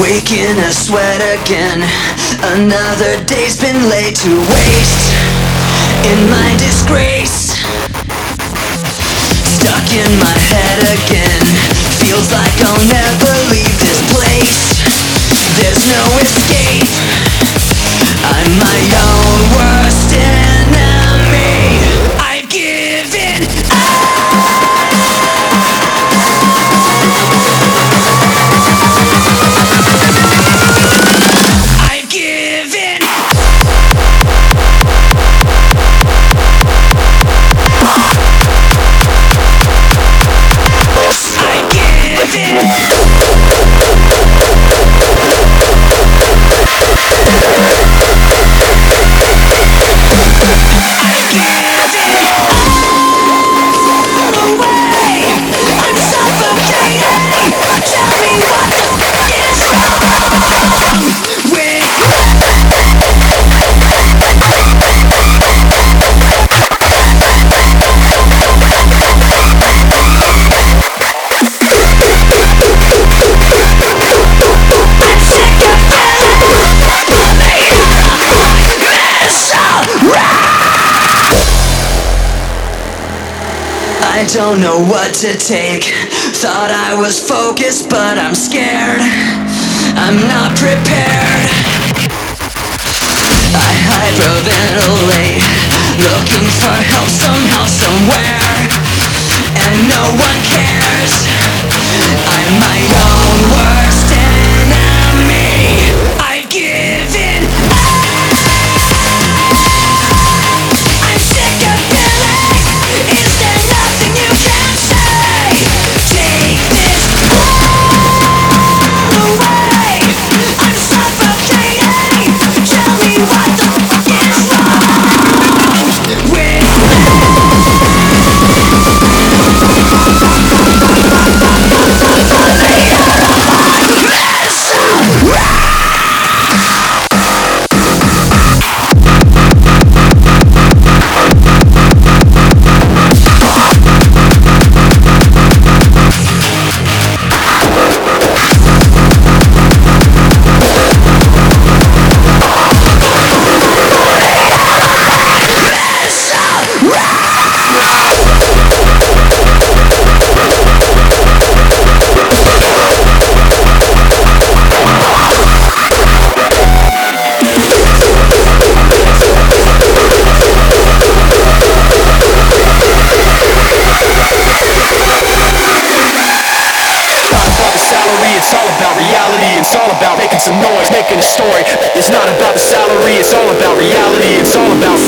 Waking a sweat again. Another day's been laid to waste. In my disgrace. Stuck in my head again. Feels like I'll never I don't know what to take. Thought I was focused, but I'm scared. I'm not prepared. I hyperventilate, looking for help somehow, somewhere, some noise, making a story. It's not about the salary, it's all about reality. It's all about